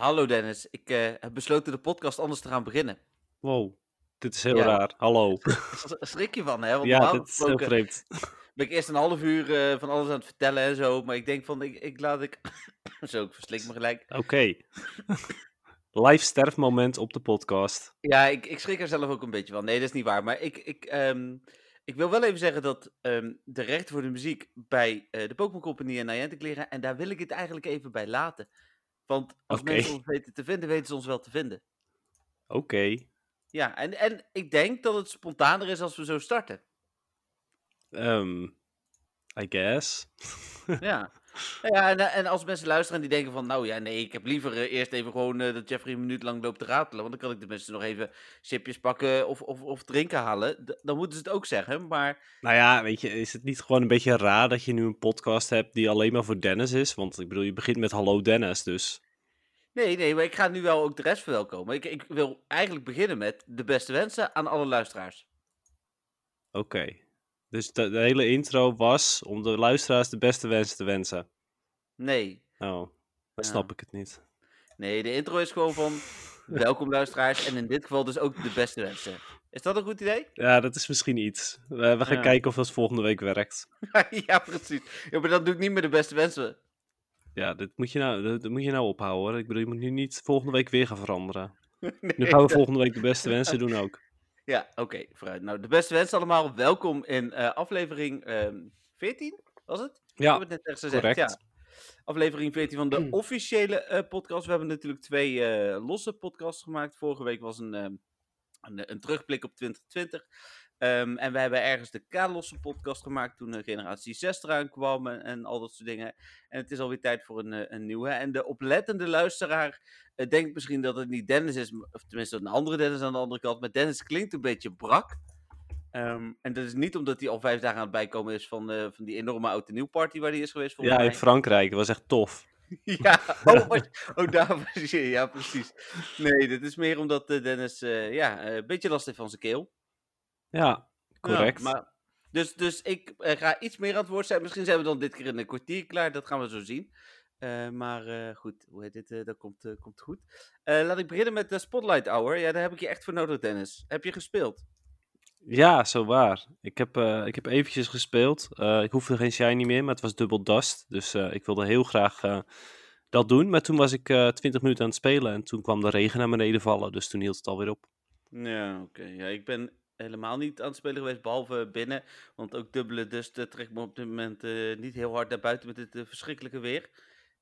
Hallo Dennis, ik eh, heb besloten de podcast anders te gaan beginnen. Wow, dit is heel Ja. raar. Hallo. Schrik je van, hè? Want Ja, dit is heel vreemd. ben ik eerst een half uur eh, van alles aan het vertellen en zo. Maar ik denk van, ik, ik laat ik... zo, ik verslik me gelijk. Oké. Live sterfmoment op de podcast. Ja, ik, ik schrik er zelf ook een beetje van. Nee, dat is niet waar. Maar ik, ik, ehm, ik wil wel even zeggen dat ehm, de rechten voor de muziek bij eh, de Pokémon Company en Niantic liggen. En daar wil ik het eigenlijk even bij laten. Want als mensen ons weten te vinden, weten ze ons wel te vinden. Oké. Ja, en, en ik denk dat het spontaner is als we zo starten. Ehm, I guess. Ja. Ja, en, en als mensen luisteren en die denken van, nou ja, nee, ik heb liever eh, eerst even gewoon eh, dat Jeffrey een minuut lang loopt te ratelen, want dan kan ik de mensen nog even chipjes pakken of, of, of drinken halen. D- dan moeten ze het ook zeggen, maar Nou ja, weet je, is het niet gewoon een beetje raar dat je nu een podcast hebt die alleen maar voor Dennis is? Want ik bedoel, je begint met Hallo Dennis, dus. nee, nee, maar ik ga nu wel ook de rest verwelkomen. Ik, ik wil eigenlijk beginnen met de beste wensen aan alle luisteraars. Oké. Dus de, de hele intro was om de luisteraars de beste wensen te wensen. Nee, Oh, dan Ja. snap ik het niet. nee, de intro is gewoon van welkom luisteraars en in dit geval dus ook de beste wensen. Is dat een goed idee? Ja, dat is misschien iets. We, we gaan Ja. kijken of dat volgende week werkt. ja, precies. Ja, maar dat doe ik niet met de beste wensen. Ja, dit moet je nou, dat, dat moet je nou ophouden hoor. Ik bedoel, je moet nu niet volgende week weer gaan veranderen. Nee, Nu gaan we volgende week de beste wensen doen ook. Ja, oké, vooruit. Nou, de beste wensen allemaal. Welkom in eh, aflevering ehm 14, was het? Ik Ja, heb het net echt gezegd, ja. Aflevering 14 van de officiële eh, podcast. We hebben natuurlijk twee eh, losse podcasts gemaakt. Vorige week was een, ehm, een, een terugblik op 2020. Ehm, en we hebben ergens de K-losse podcast gemaakt toen eh, generatie 6 eraan kwam en, en al dat soort dingen. En het is alweer tijd voor een, eh, een nieuwe. En de oplettende luisteraar eh, denkt misschien dat het niet Dennis is, of tenminste een andere Dennis aan de andere kant. Maar Dennis klinkt een beetje brak. Ehm, en dat is niet omdat hij al vijf dagen aan het bijkomen is van, van die enorme oud en nieuw party waar hij is geweest. Ja, in. Frankrijk. Dat was echt tof. Ja, oh, was- oh, daar was je. Ja, precies. Nee, dit is meer omdat Dennis ja, een beetje last heeft van zijn keel. Ja, correct. Ja, maar, dus, dus ik eh, ga iets meer aan het woord zijn. Misschien zijn we dan dit keer in een kwartier klaar. Dat gaan we zo zien. Eh, maar eh, goed, hoe heet dit? dat komt, komt goed. Laat ik beginnen met de Spotlight Hour. Ja, daar heb ik je echt voor nodig, Dennis. Heb je gespeeld? Ja, zo waar. Ik heb, ik heb eventjes gespeeld. Ik hoefde geen shiny meer, maar het was dubbel dust. Dus ik wilde heel graag dat doen. Maar toen was ik 20 minuten aan het spelen en toen kwam de regen naar beneden vallen. Dus toen hield het alweer op. Ja, oké. Ja, ik ben helemaal niet aan het spelen geweest, behalve binnen. Want ook dubbele dust eh, trekt me op dit moment eh, niet heel hard naar buiten met dit eh, verschrikkelijke weer.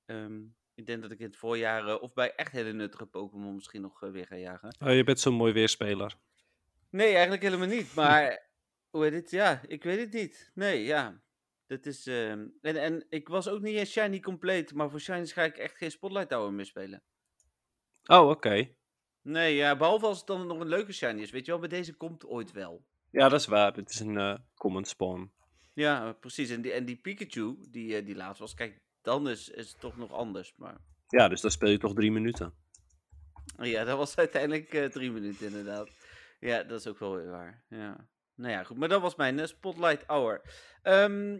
Ehm, ik denk dat ik in het voorjaar eh, of bij echt hele nuttige Pokémon misschien nog weer ga jagen. Oh, je bent zo'n mooi weerspeler. Nee, eigenlijk helemaal niet. Maar hoe heet het? Ja, ik weet het niet. Nee, ja. Dat is, ehm, en, en ik was ook niet eens Shiny compleet, maar voor Shinies ga ik echt geen Spotlight Tower meer spelen. Oh, oké. Nee, ja, behalve als het dan nog een leuke Shiny is. Weet je wel, bij deze komt ooit wel. Ja, dat is waar. Dit is een eh, common spawn. Ja, precies. En die, en die Pikachu, die, eh, die laatst was, kijk, dan is, is het toch nog anders. Maar Ja, dus dan speel je toch drie minuten. ja, dat was uiteindelijk eh, drie minuten inderdaad. Ja, dat is ook wel weer waar. Ja. Nou ja, goed. Maar dat was mijn Spotlight Hour. Ehm,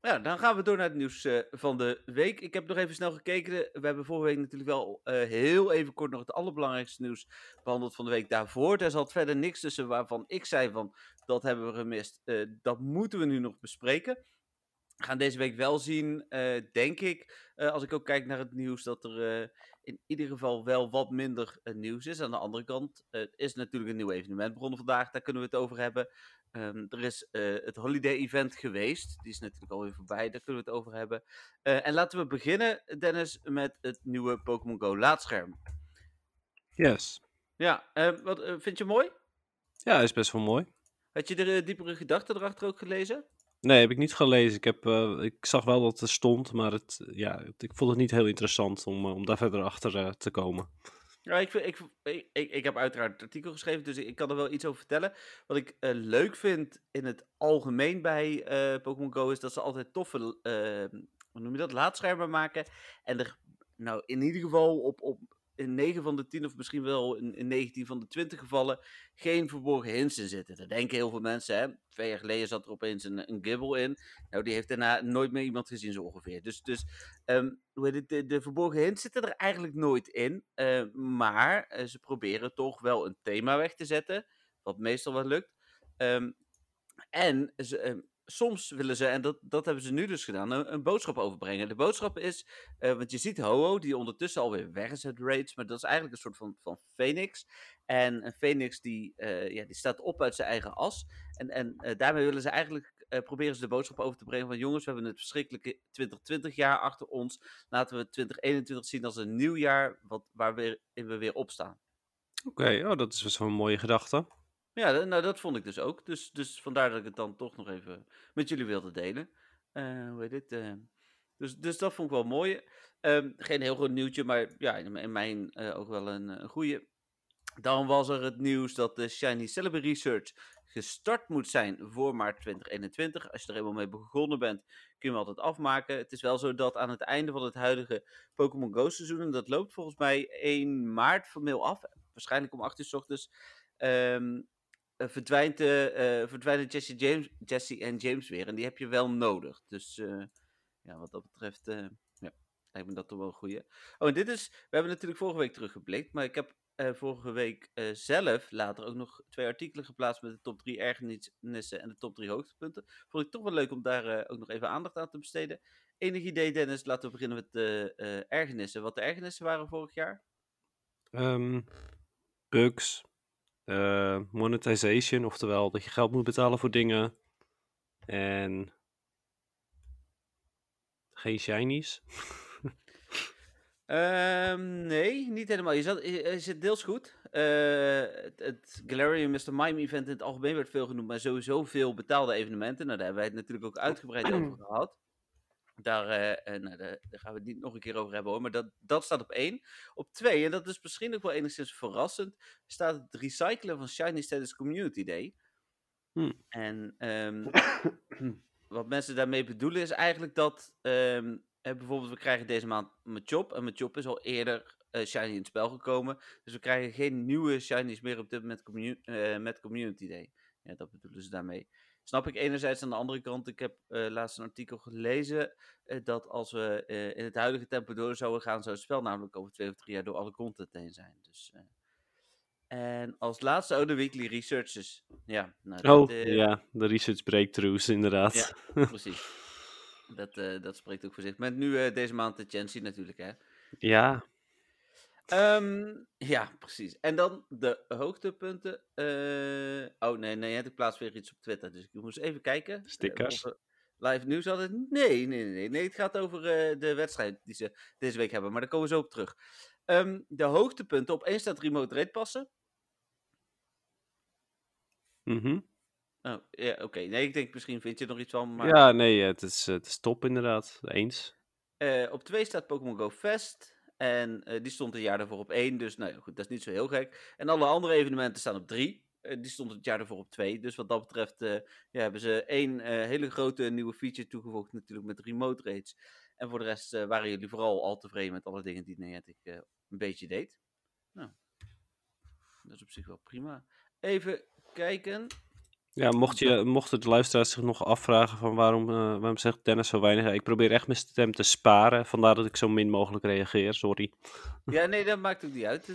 ja, dan gaan we door naar het nieuws eh, van de week. Ik heb nog even snel gekeken. We hebben vorige week natuurlijk wel eh, heel even kort nog het allerbelangrijkste nieuws behandeld van de week daarvoor. Daar zat verder niks tussen waarvan ik zei van, dat hebben we gemist. Eh, dat moeten we nu nog bespreken. We gaan deze week wel zien, denk ik, als ik ook kijk naar het nieuws, dat er in ieder geval wel wat minder eh, nieuws is. Aan de andere kant, het is natuurlijk een nieuw evenement begonnen vandaag, daar kunnen we het over hebben. Ehm, er is eh, het holiday event geweest, die is natuurlijk alweer voorbij, daar kunnen we het over hebben. Eh, en laten we beginnen, Dennis, met het nieuwe Pokémon Go laadscherm. Yes. Ja, eh, wat vind je mooi? Ja, is best wel mooi. Had je er diepere gedachten erachter ook gelezen? Nee, heb ik niet gelezen. Ik, heb, eh, ik zag wel dat er stond, maar het, ja, ik vond het niet heel interessant om, eh, om daar verder achter eh, te komen. Ja, ik, ik, ik, ik, heb uiteraard het artikel geschreven, dus ik, kan er wel iets over vertellen. Wat ik leuk vind in het algemeen bij Pokémon Go is dat ze altijd toffe, hoe noem je dat, laadschermen maken. En er, nou, in ieder geval op, op in 9 van de 10 of misschien wel in, in 19 van de 20 gevallen geen verborgen hints in zitten. Dat denken heel veel mensen. Hè? Twee jaar geleden zat er opeens een, een in. Nou, die heeft daarna nooit meer iemand gezien zo ongeveer. Dus, dus um, de, de, verborgen hints zitten er eigenlijk nooit in. Uh, maar uh, ze proberen toch wel een thema weg te zetten. Wat meestal wel lukt. Um, en ze, um, soms willen ze, en dat, dat hebben ze nu dus gedaan, een, boodschap overbrengen. De boodschap is, uh, want je ziet Ho-Oh, die ondertussen alweer weg is uit Raids, maar dat is eigenlijk een soort van, van Phoenix. En een Phoenix die, uh, ja, die staat op uit zijn eigen as. En, en uh, daarmee willen ze eigenlijk, proberen ze de boodschap over te brengen van jongens, we hebben het verschrikkelijke 2020 jaar achter ons. Laten we 2021 zien als een nieuw jaar wat, waar we, we weer opstaan. Oké, oh, dat is wel zo'n mooie gedachte. Ja, nou dat vond ik dus ook. Dus, dus vandaar dat ik het dan toch nog even met jullie wilde delen. Uh, hoe heet dit? Uh, dus, dus dat vond ik wel mooi. Um, geen heel groot nieuwtje, maar ja, in mijn uh, ook wel een, een goede. Dan was er het nieuws dat de Shiny Celebi Research gestart moet zijn voor maart 2021. Als je er eenmaal mee begonnen bent, kun je hem altijd afmaken. Het is wel zo dat aan het einde van het huidige Pokémon Go seizoen, en dat loopt volgens mij 1 maart formeel af, waarschijnlijk om 8 uur s ochtends, um, uh, verdwijnt, uh, verdwijnen Jesse, James, Jesse en James weer. En die heb je wel nodig. Dus ja, wat dat betreft, ja, lijkt me dat toch wel een goeie. Oh, en dit is, we hebben natuurlijk vorige week teruggeblikt. Maar ik heb vorige week zelf later ook nog twee artikelen geplaatst met de top 3 ergernissen en de top 3 hoogtepunten. Vond ik toch wel leuk om daar ook nog even aandacht aan te besteden. Enig idee, Dennis? Laten we beginnen met de ergernissen. Wat de ergernissen waren vorig jaar? Um, bugs, uh, monetization, oftewel dat je geld moet betalen voor dingen. En geen shinies. um, nee, niet helemaal. Je, zat, zit deels goed. Uh, het, het Galarian Mr. Mime event in het algemeen werd veel genoemd, maar sowieso veel betaalde evenementen. Nou, daar hebben wij het natuurlijk ook uitgebreid over gehad. Daar, uh, nou, daar, gaan we het niet nog een keer over hebben hoor. Maar dat, dat staat op één. Op twee, en dat is misschien ook wel enigszins verrassend, staat het recyclen van Shiny Status Community Day. Hmm. En um, wat mensen daarmee bedoelen is eigenlijk dat, um, bijvoorbeeld we krijgen deze maand Machop. En Machop is al eerder uh, Shiny in het spel gekomen. Dus we krijgen geen nieuwe Shinies meer op dit moment commu uh, met Community Day. Ja, dat bedoelen ze daarmee. Snap ik enerzijds aan de andere kant. Ik heb uh, laatst een artikel gelezen. Uh, dat als we uh, in het huidige tempo door zouden gaan, zou het spel namelijk over twee of drie jaar door alle content heen zijn. Dus, en als laatste ook de weekly researches. Ja, nou, dat, oh, ja, de research breakthroughs inderdaad. Ja, precies. dat, dat spreekt ook voor zich. Met nu deze maand de Chancy natuurlijk, hè? Ja, Um, ja, precies. En dan de hoogtepunten. Uh, oh nee, nee, ik plaats weer iets op Twitter. Dus ik moest even kijken. Stickers. Uh, live nieuws hadden. Nee, nee, nee, nee. Het gaat over uh, de wedstrijd die ze deze week hebben. Maar daar komen we zo op terug. Um, de hoogtepunten. Op één staat remote rate passen. Mhm. Mm oh, ja, oké. Okay. Nee, ik denk misschien vind je er nog iets van. Maar... Ja, nee, het is, het is top inderdaad. Eens. op twee staat Pokémon Go Fest. En uh, die stond een jaar daarvoor op 1. Dus nou ja, goed, dat is niet zo heel gek. En alle andere evenementen staan op 3. Uh, die stond het jaar daarvoor op 2. Dus wat dat betreft uh, ja, hebben ze één hele grote nieuwe feature toegevoegd. Natuurlijk met remote rates. En voor de rest waren jullie vooral al tevreden met alle dingen die Niantic een beetje deed. Nou, dat is op zich wel prima. Even kijken. Ja, mocht je, mochten de luisteraars zich nog afvragen van waarom, uh, waarom zegt Dennis zo weinig. Ik probeer echt mijn stem te sparen, vandaar dat ik zo min mogelijk reageer, sorry. Ja, nee, dat maakt ook niet uit.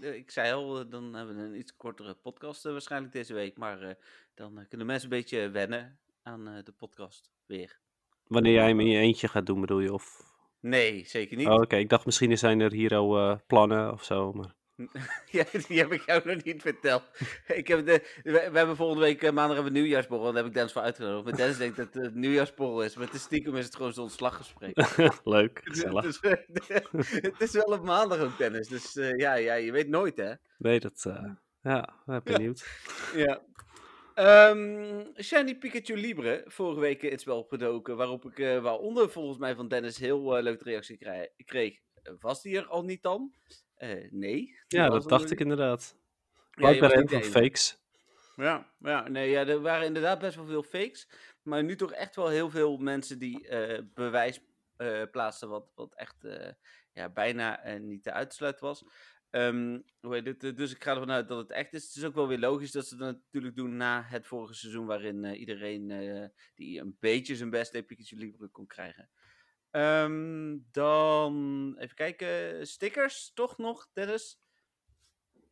Ik zei al, eh, dan hebben we een iets kortere podcast uh, waarschijnlijk deze week. Maar uh, dan kunnen mensen een beetje wennen aan de podcast weer. Wanneer jij hem in je eentje gaat doen, bedoel je? Of... Nee, zeker niet. Oh, Oké, ik dacht misschien zijn er hier al plannen of zo, maar... Ja, die heb ik jou nog niet verteld. Ik heb de, we, hebben volgende week eh, maandag hebben we nieuwjaarsborrel. Daar heb ik Dennis voor uitgenodigd. Maar Dennis denkt dat het nieuwjaarsborrel is. Maar het is stiekem is het gewoon zo'n ontslaggesprek. Leuk, gezellig. Dus, het is wel op maandag ook, Dennis. Dus uh, ja, ja, je weet nooit, hè? Nee, dat... Uh, ja, ben benieuwd. Ja. Um, Shiny Pikachu Libre, vorige week iets wel opgedoken. Waarop ik, waaronder volgens mij van Dennis heel leuke reactie kreeg. Was die er al niet dan? Uh, nee. Ja, dat dacht ik inderdaad. Blijkbaar ja, heel veel fakes. Ja, ja, nee, ja, er waren inderdaad best wel veel fakes. Maar nu toch echt wel heel veel mensen die uh, bewijs eh, plaatste, wat, wat echt eh, ja, bijna eh, niet te uitsluiten was. Ehm, hoe heet het? Eh, Dus ik ga ervan uit dat het echt is. Het is ook wel weer logisch dat ze dat natuurlijk doen na het vorige seizoen, waarin eh, iedereen eh, die een beetje zijn best deed Pikachu Libre kon krijgen. Ehm, dan even kijken. Stickers, toch nog, Dennis?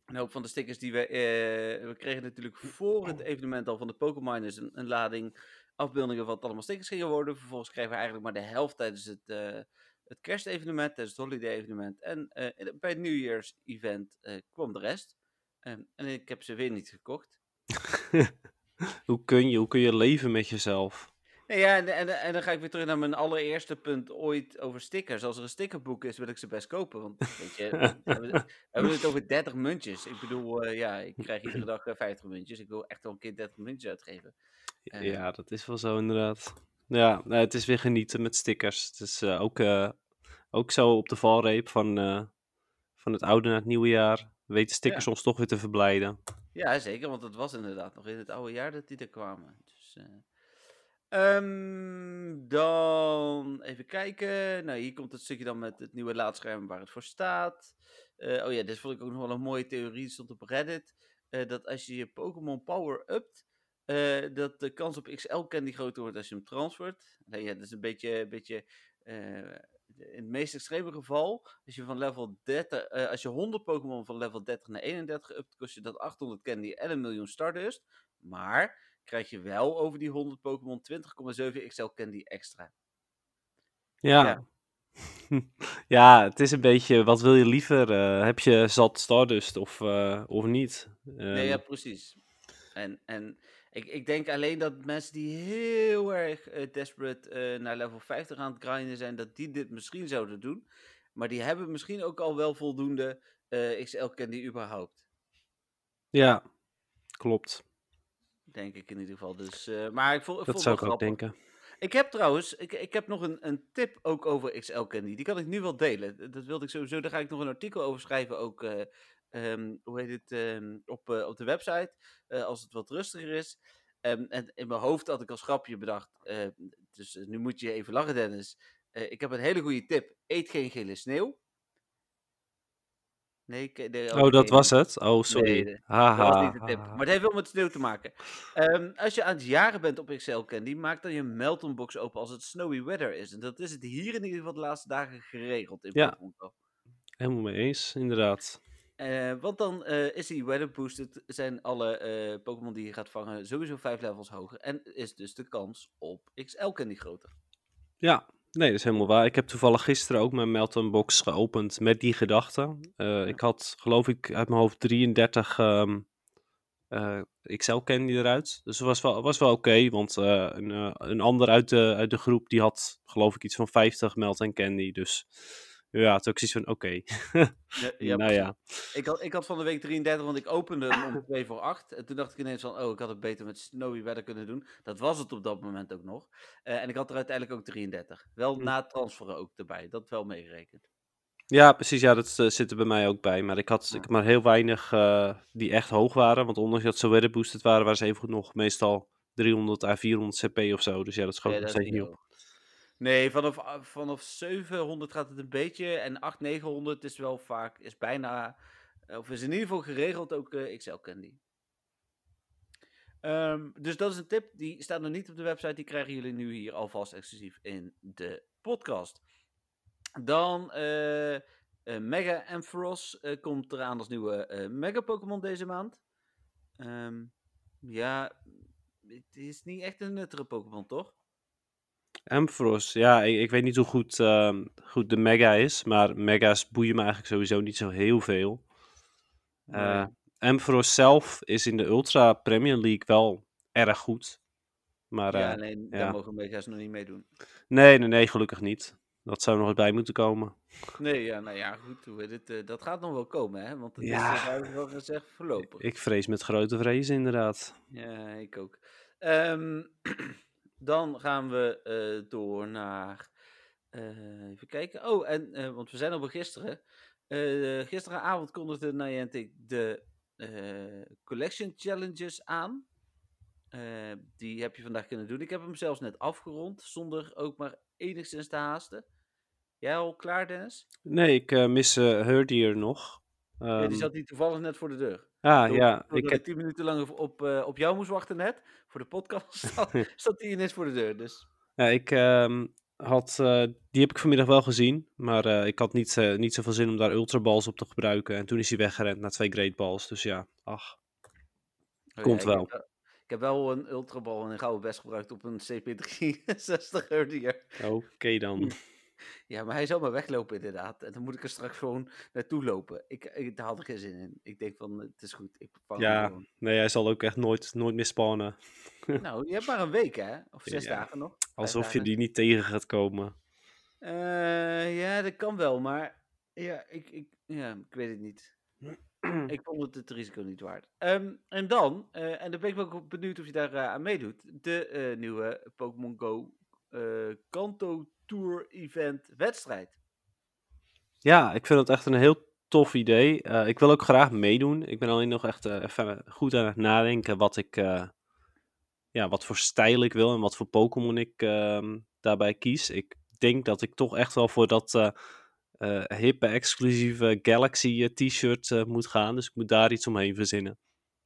Een hoop van de stickers die we. eh, we kregen natuurlijk voor het evenement al van de Pokémoners een, een lading afbeeldingen van wat allemaal stickers gingen worden. Vervolgens kregen we eigenlijk maar de helft tijdens het, eh, het kerstevenement, tijdens het holiday evenement. En eh, bij het New Year's event eh, kwam de rest. Ehm, en ik heb ze weer niet gekocht. hoe, kun je, hoe kun je leven met jezelf? Nee, ja, en, en, en dan ga ik weer terug naar mijn allereerste punt ooit over stickers. Als er een stickerboek is, wil ik ze best kopen. Want weet je, we hebben het- we hebben het over 30 muntjes. Ik bedoel, eh, ja, ik krijg iedere dag eh, 50 muntjes. Ik wil echt wel een keer 30 muntjes uitgeven. Eh. Ja, dat is wel zo inderdaad. Ja, het is weer genieten met stickers. Het is eh, ook, eh, ook zo op de valreep van, eh, van het oude naar het nieuwe jaar. Weten stickers Ja. ons toch weer te verblijden. Ja, zeker, want het was inderdaad nog in het oude jaar dat die er kwamen. Dus, ehm, dan even kijken. Nou, hier komt het stukje dan met het nieuwe laadscherm waar het voor staat. Eh, oh ja, dit vond ik ook nog wel een mooie theorie. Die stond op Reddit. eh, dat als je je Pokémon Power upt, eh, dat de kans op XL Candy groter wordt als je hem transfert. Nee, ja, dat is een beetje, beetje in het meest extreme geval, als je van level 30, eh, als je 100 Pokémon van level 30 naar 31 upt, kost je dat 800 candy en een miljoen Stardust. Maar krijg je wel over die 100 Pokémon 20,7 XL candy extra. Ja. Ja. Ja. het is een beetje, wat wil je liever? Eh, heb je zat Stardust of, eh, of niet? Nee, ja, Ehm, precies. En, en ik, ik denk alleen dat mensen die heel erg eh, desperate naar level 50 aan het grinden zijn, dat die dit misschien zouden doen. Maar die hebben misschien ook al wel voldoende XL candy überhaupt. ja, klopt. Denk ik in ieder geval. Dus, eh, maar ik vond, Dat vond zou ik ook grappig. denken. Ik heb trouwens, ik, ik heb nog een, een tip ook over XL Candy. Die kan ik nu wel delen. Dat- wilde ik sowieso. Daar ga ik nog een artikel over schrijven. Ook, eh, ehm, hoe heet het, ehm, op, eh, op de website. als het wat rustiger is. Ehm, en in mijn hoofd had ik als grapje bedacht. dus nu moet je even lachen, Dennis. Ik heb een hele goede tip. Eet geen gele sneeuw. Nee, nee Oh, dat was het? Oh, sorry. Nee, dat Haha. was niet de tip. Maar het heeft wel met sneeuw te maken. Ehm, als je aan het jaren bent op XL Candy, maak dan je Melton box open als het snowy weather is. En dat is het hier in ieder geval de laatste dagen geregeld in Ja. Pokémon Go. Helemaal mee eens, inderdaad. Eh, want dan eh, is die weather boosted, zijn alle eh, Pokémon die je gaat vangen sowieso vijf levels hoger. En is dus de kans op XL Candy groter. Ja, nee, dat is helemaal waar. Ik heb toevallig gisteren ook mijn Melton box geopend met die gedachte. Eh, Ik had, geloof ik, uit mijn hoofd 33 ehm, eh, XL candy eruit. Dus dat was wel, was wel oké, want eh, een, een ander uit de, uit de groep die had, geloof ik, iets van 50 Melton candy. Dus ja, toen ook zoiets van, oké. Ja, ja, nou ja, Ik had, ik had van de week 33, want ik opende hem om 2 voor 8. En toen dacht ik ineens van, oh, ik had het beter met Snowy Weather kunnen doen. Dat was het op dat moment ook nog. Eh, en ik had er uiteindelijk ook 33. Wel Hm. na transferen ook erbij. Dat wel meegerekend. ja precies, ja, dat eh, zit er bij mij ook bij. Maar ik had, Ja. ik had maar heel weinig eh, die echt hoog waren. Want ondanks dat ze weather boosted waren, waren ze even nog meestal 300 à 400 cp of zo. Dus ja, dat schoot nog is steeds niet op. Nee, vanaf, ah, vanaf 700 gaat het een beetje. En 800, 900 is wel vaak, is bijna, of is in ieder geval geregeld ook eh, XL Candy. Ehm, dus dat is een tip, die staat nog niet op de website. Die krijgen jullie nu hier alvast exclusief in de podcast. Dan eh, eh, Mega Ampharos eh, komt eraan als nieuwe Mega Pokémon deze maand. Ehm, ja, het is niet echt een nuttige Pokémon, toch? Ampharos, ja, ik, ik weet niet hoe goed, ehm, goed de Mega is, maar Mega's boeien me eigenlijk sowieso niet zo heel veel. Ampharos zelf is in de Ultra Premier League wel erg goed. Maar Ja, eh, nee, daar mogen Mega's nog niet meedoen. nee, nee, nee, gelukkig niet. Dat zou nog eens bij moeten komen. Nee, ja, nou ja, goed. Hoe het, eh, dat gaat nog wel komen, hè? Want het Ja. is, uh, wel gezegd, voorlopig. Ik vrees met grote vrees inderdaad. Ja, ik ook. Ehm, dan gaan we eh, door naar. eh, even kijken. Oh, en, eh, want we zijn al bij gisteren. Gisteravond kondigde Niantic de Collection Challenges aan. Die heb je vandaag kunnen doen. Ik heb hem zelfs net afgerond, zonder ook maar enigszins te haasten. Jij al klaar, Dennis? Nee, ik mis Herdier nog. Um... Ja, die zat hier toevallig net voor de deur. Ah, Door, ja. Ik heb tien minuten lang op, uh, op jou moest wachten net, voor de podcast, zat hij ineens voor de deur. Dus. ja, ik um, had, die heb ik vanmiddag wel gezien, maar ik had niet, niet zoveel zin om daar ultraballs op te gebruiken. En toen is hij weggerend naar twee great balls, dus ja, ach. Oh, Komt ja, wel. Ik heb, ik heb wel een ultrabal en een gouden best gebruikt op een CP360 Herdier. Oké okay, dan. Ja, maar hij zou maar weglopen inderdaad. En dan moet ik er straks gewoon naartoe lopen. Ik, ik daar had ik geen zin in. Ik denk van, het is goed. Ik Ja, gewoon. nee, hij zal ook echt nooit, nooit meer spannen. Nou, je hebt maar een week hè? Of zes Ja, dagen nog. Alsof je die niet tegen gaat komen. Eh, ja, dat kan wel, maar ja, ik, ik, ja, ik weet het niet. Ik vond het het risico niet waard. Ehm, en dan, eh, en dan ben ik wel benieuwd of je daar eh, aan meedoet, de eh, nieuwe Pokémon Go eh, Kanto Tour Event wedstrijd. Ja, ik vind het echt een heel tof idee. Eh, ik wil ook graag meedoen. Ik ben alleen nog echt eh, even goed aan het nadenken wat ik, eh, ja, wat voor stijl ik wil en wat voor Pokémon ik ehm, daarbij kies. Ik denk dat ik toch echt wel voor dat hippe, exclusieve Galaxy t-shirt moet gaan. Dus ik moet daar iets omheen verzinnen.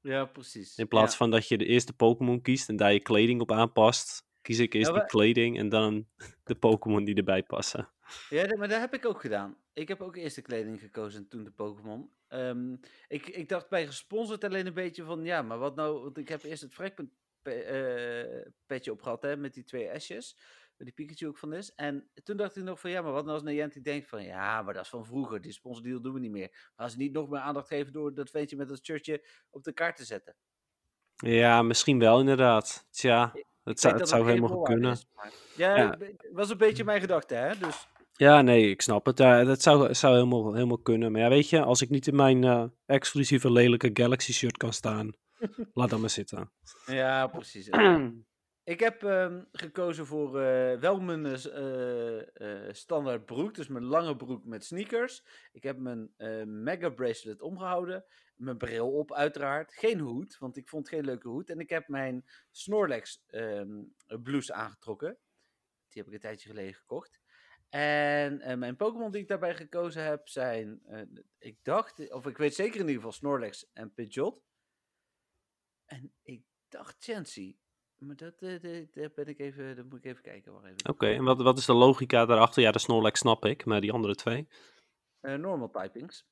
Ja, precies. In plaats ja. van dat je de eerste Pokémon kiest en daar je kleding op aanpast, kies ik eerst Ja, maar- kleding en dan de Pokémon die erbij passen. Ja, maar dat heb ik ook gedaan. Ik heb ook eerst de kleding gekozen en toen de Pokémon. Ehm, ik, ik dacht bij gesponsord alleen een beetje van, ja, maar wat nou? Want ik heb eerst het Frekpunt pe- eh, petje opgehad, hè, met die twee S's. Waar die Pikachu ook van is. En toen dacht ik nog van, ja, maar wat nou als Niantic denkt van, ja, maar dat is van vroeger. Die sponsordeal doen we niet meer. Gaan ze niet nog meer aandacht geven door dat ventje met dat shirtje op de kaart te zetten? Ja, misschien wel inderdaad. Tja, het zou, het dat zou helemaal kunnen. is, maar- Ja, was een beetje mijn gedachte, hè. Dus Ja, nee, ik snap het. Ja, dat zou, zou helemaal, helemaal kunnen. Maar ja, weet je, als ik niet in mijn eh, exclusieve lelijke Galaxy shirt kan staan, laat dan maar zitten. ja, precies. Ik heb ehm, gekozen voor eh, wel mijn eh, eh, standaard broek, dus mijn lange broek met sneakers. Ik heb mijn mega bracelet omgehouden, mijn bril op uiteraard, geen hoed, want ik vond geen leuke hoed. En ik heb mijn Snorlax ehm, blouse aangetrokken. Die heb ik een tijdje geleden gekocht. En mijn Pokémon die ik daarbij gekozen heb zijn, ik dacht, of ik weet zeker in ieder geval Snorlax en Pidgeot. En ik dacht Chansey. Maar dat, eh, dat, dat ben ik even, dat moet ik even kijken. Oké, en wat, wat is de logica daarachter? Ja, de Snorlax snap ik, maar die andere twee? Eh, normal typings.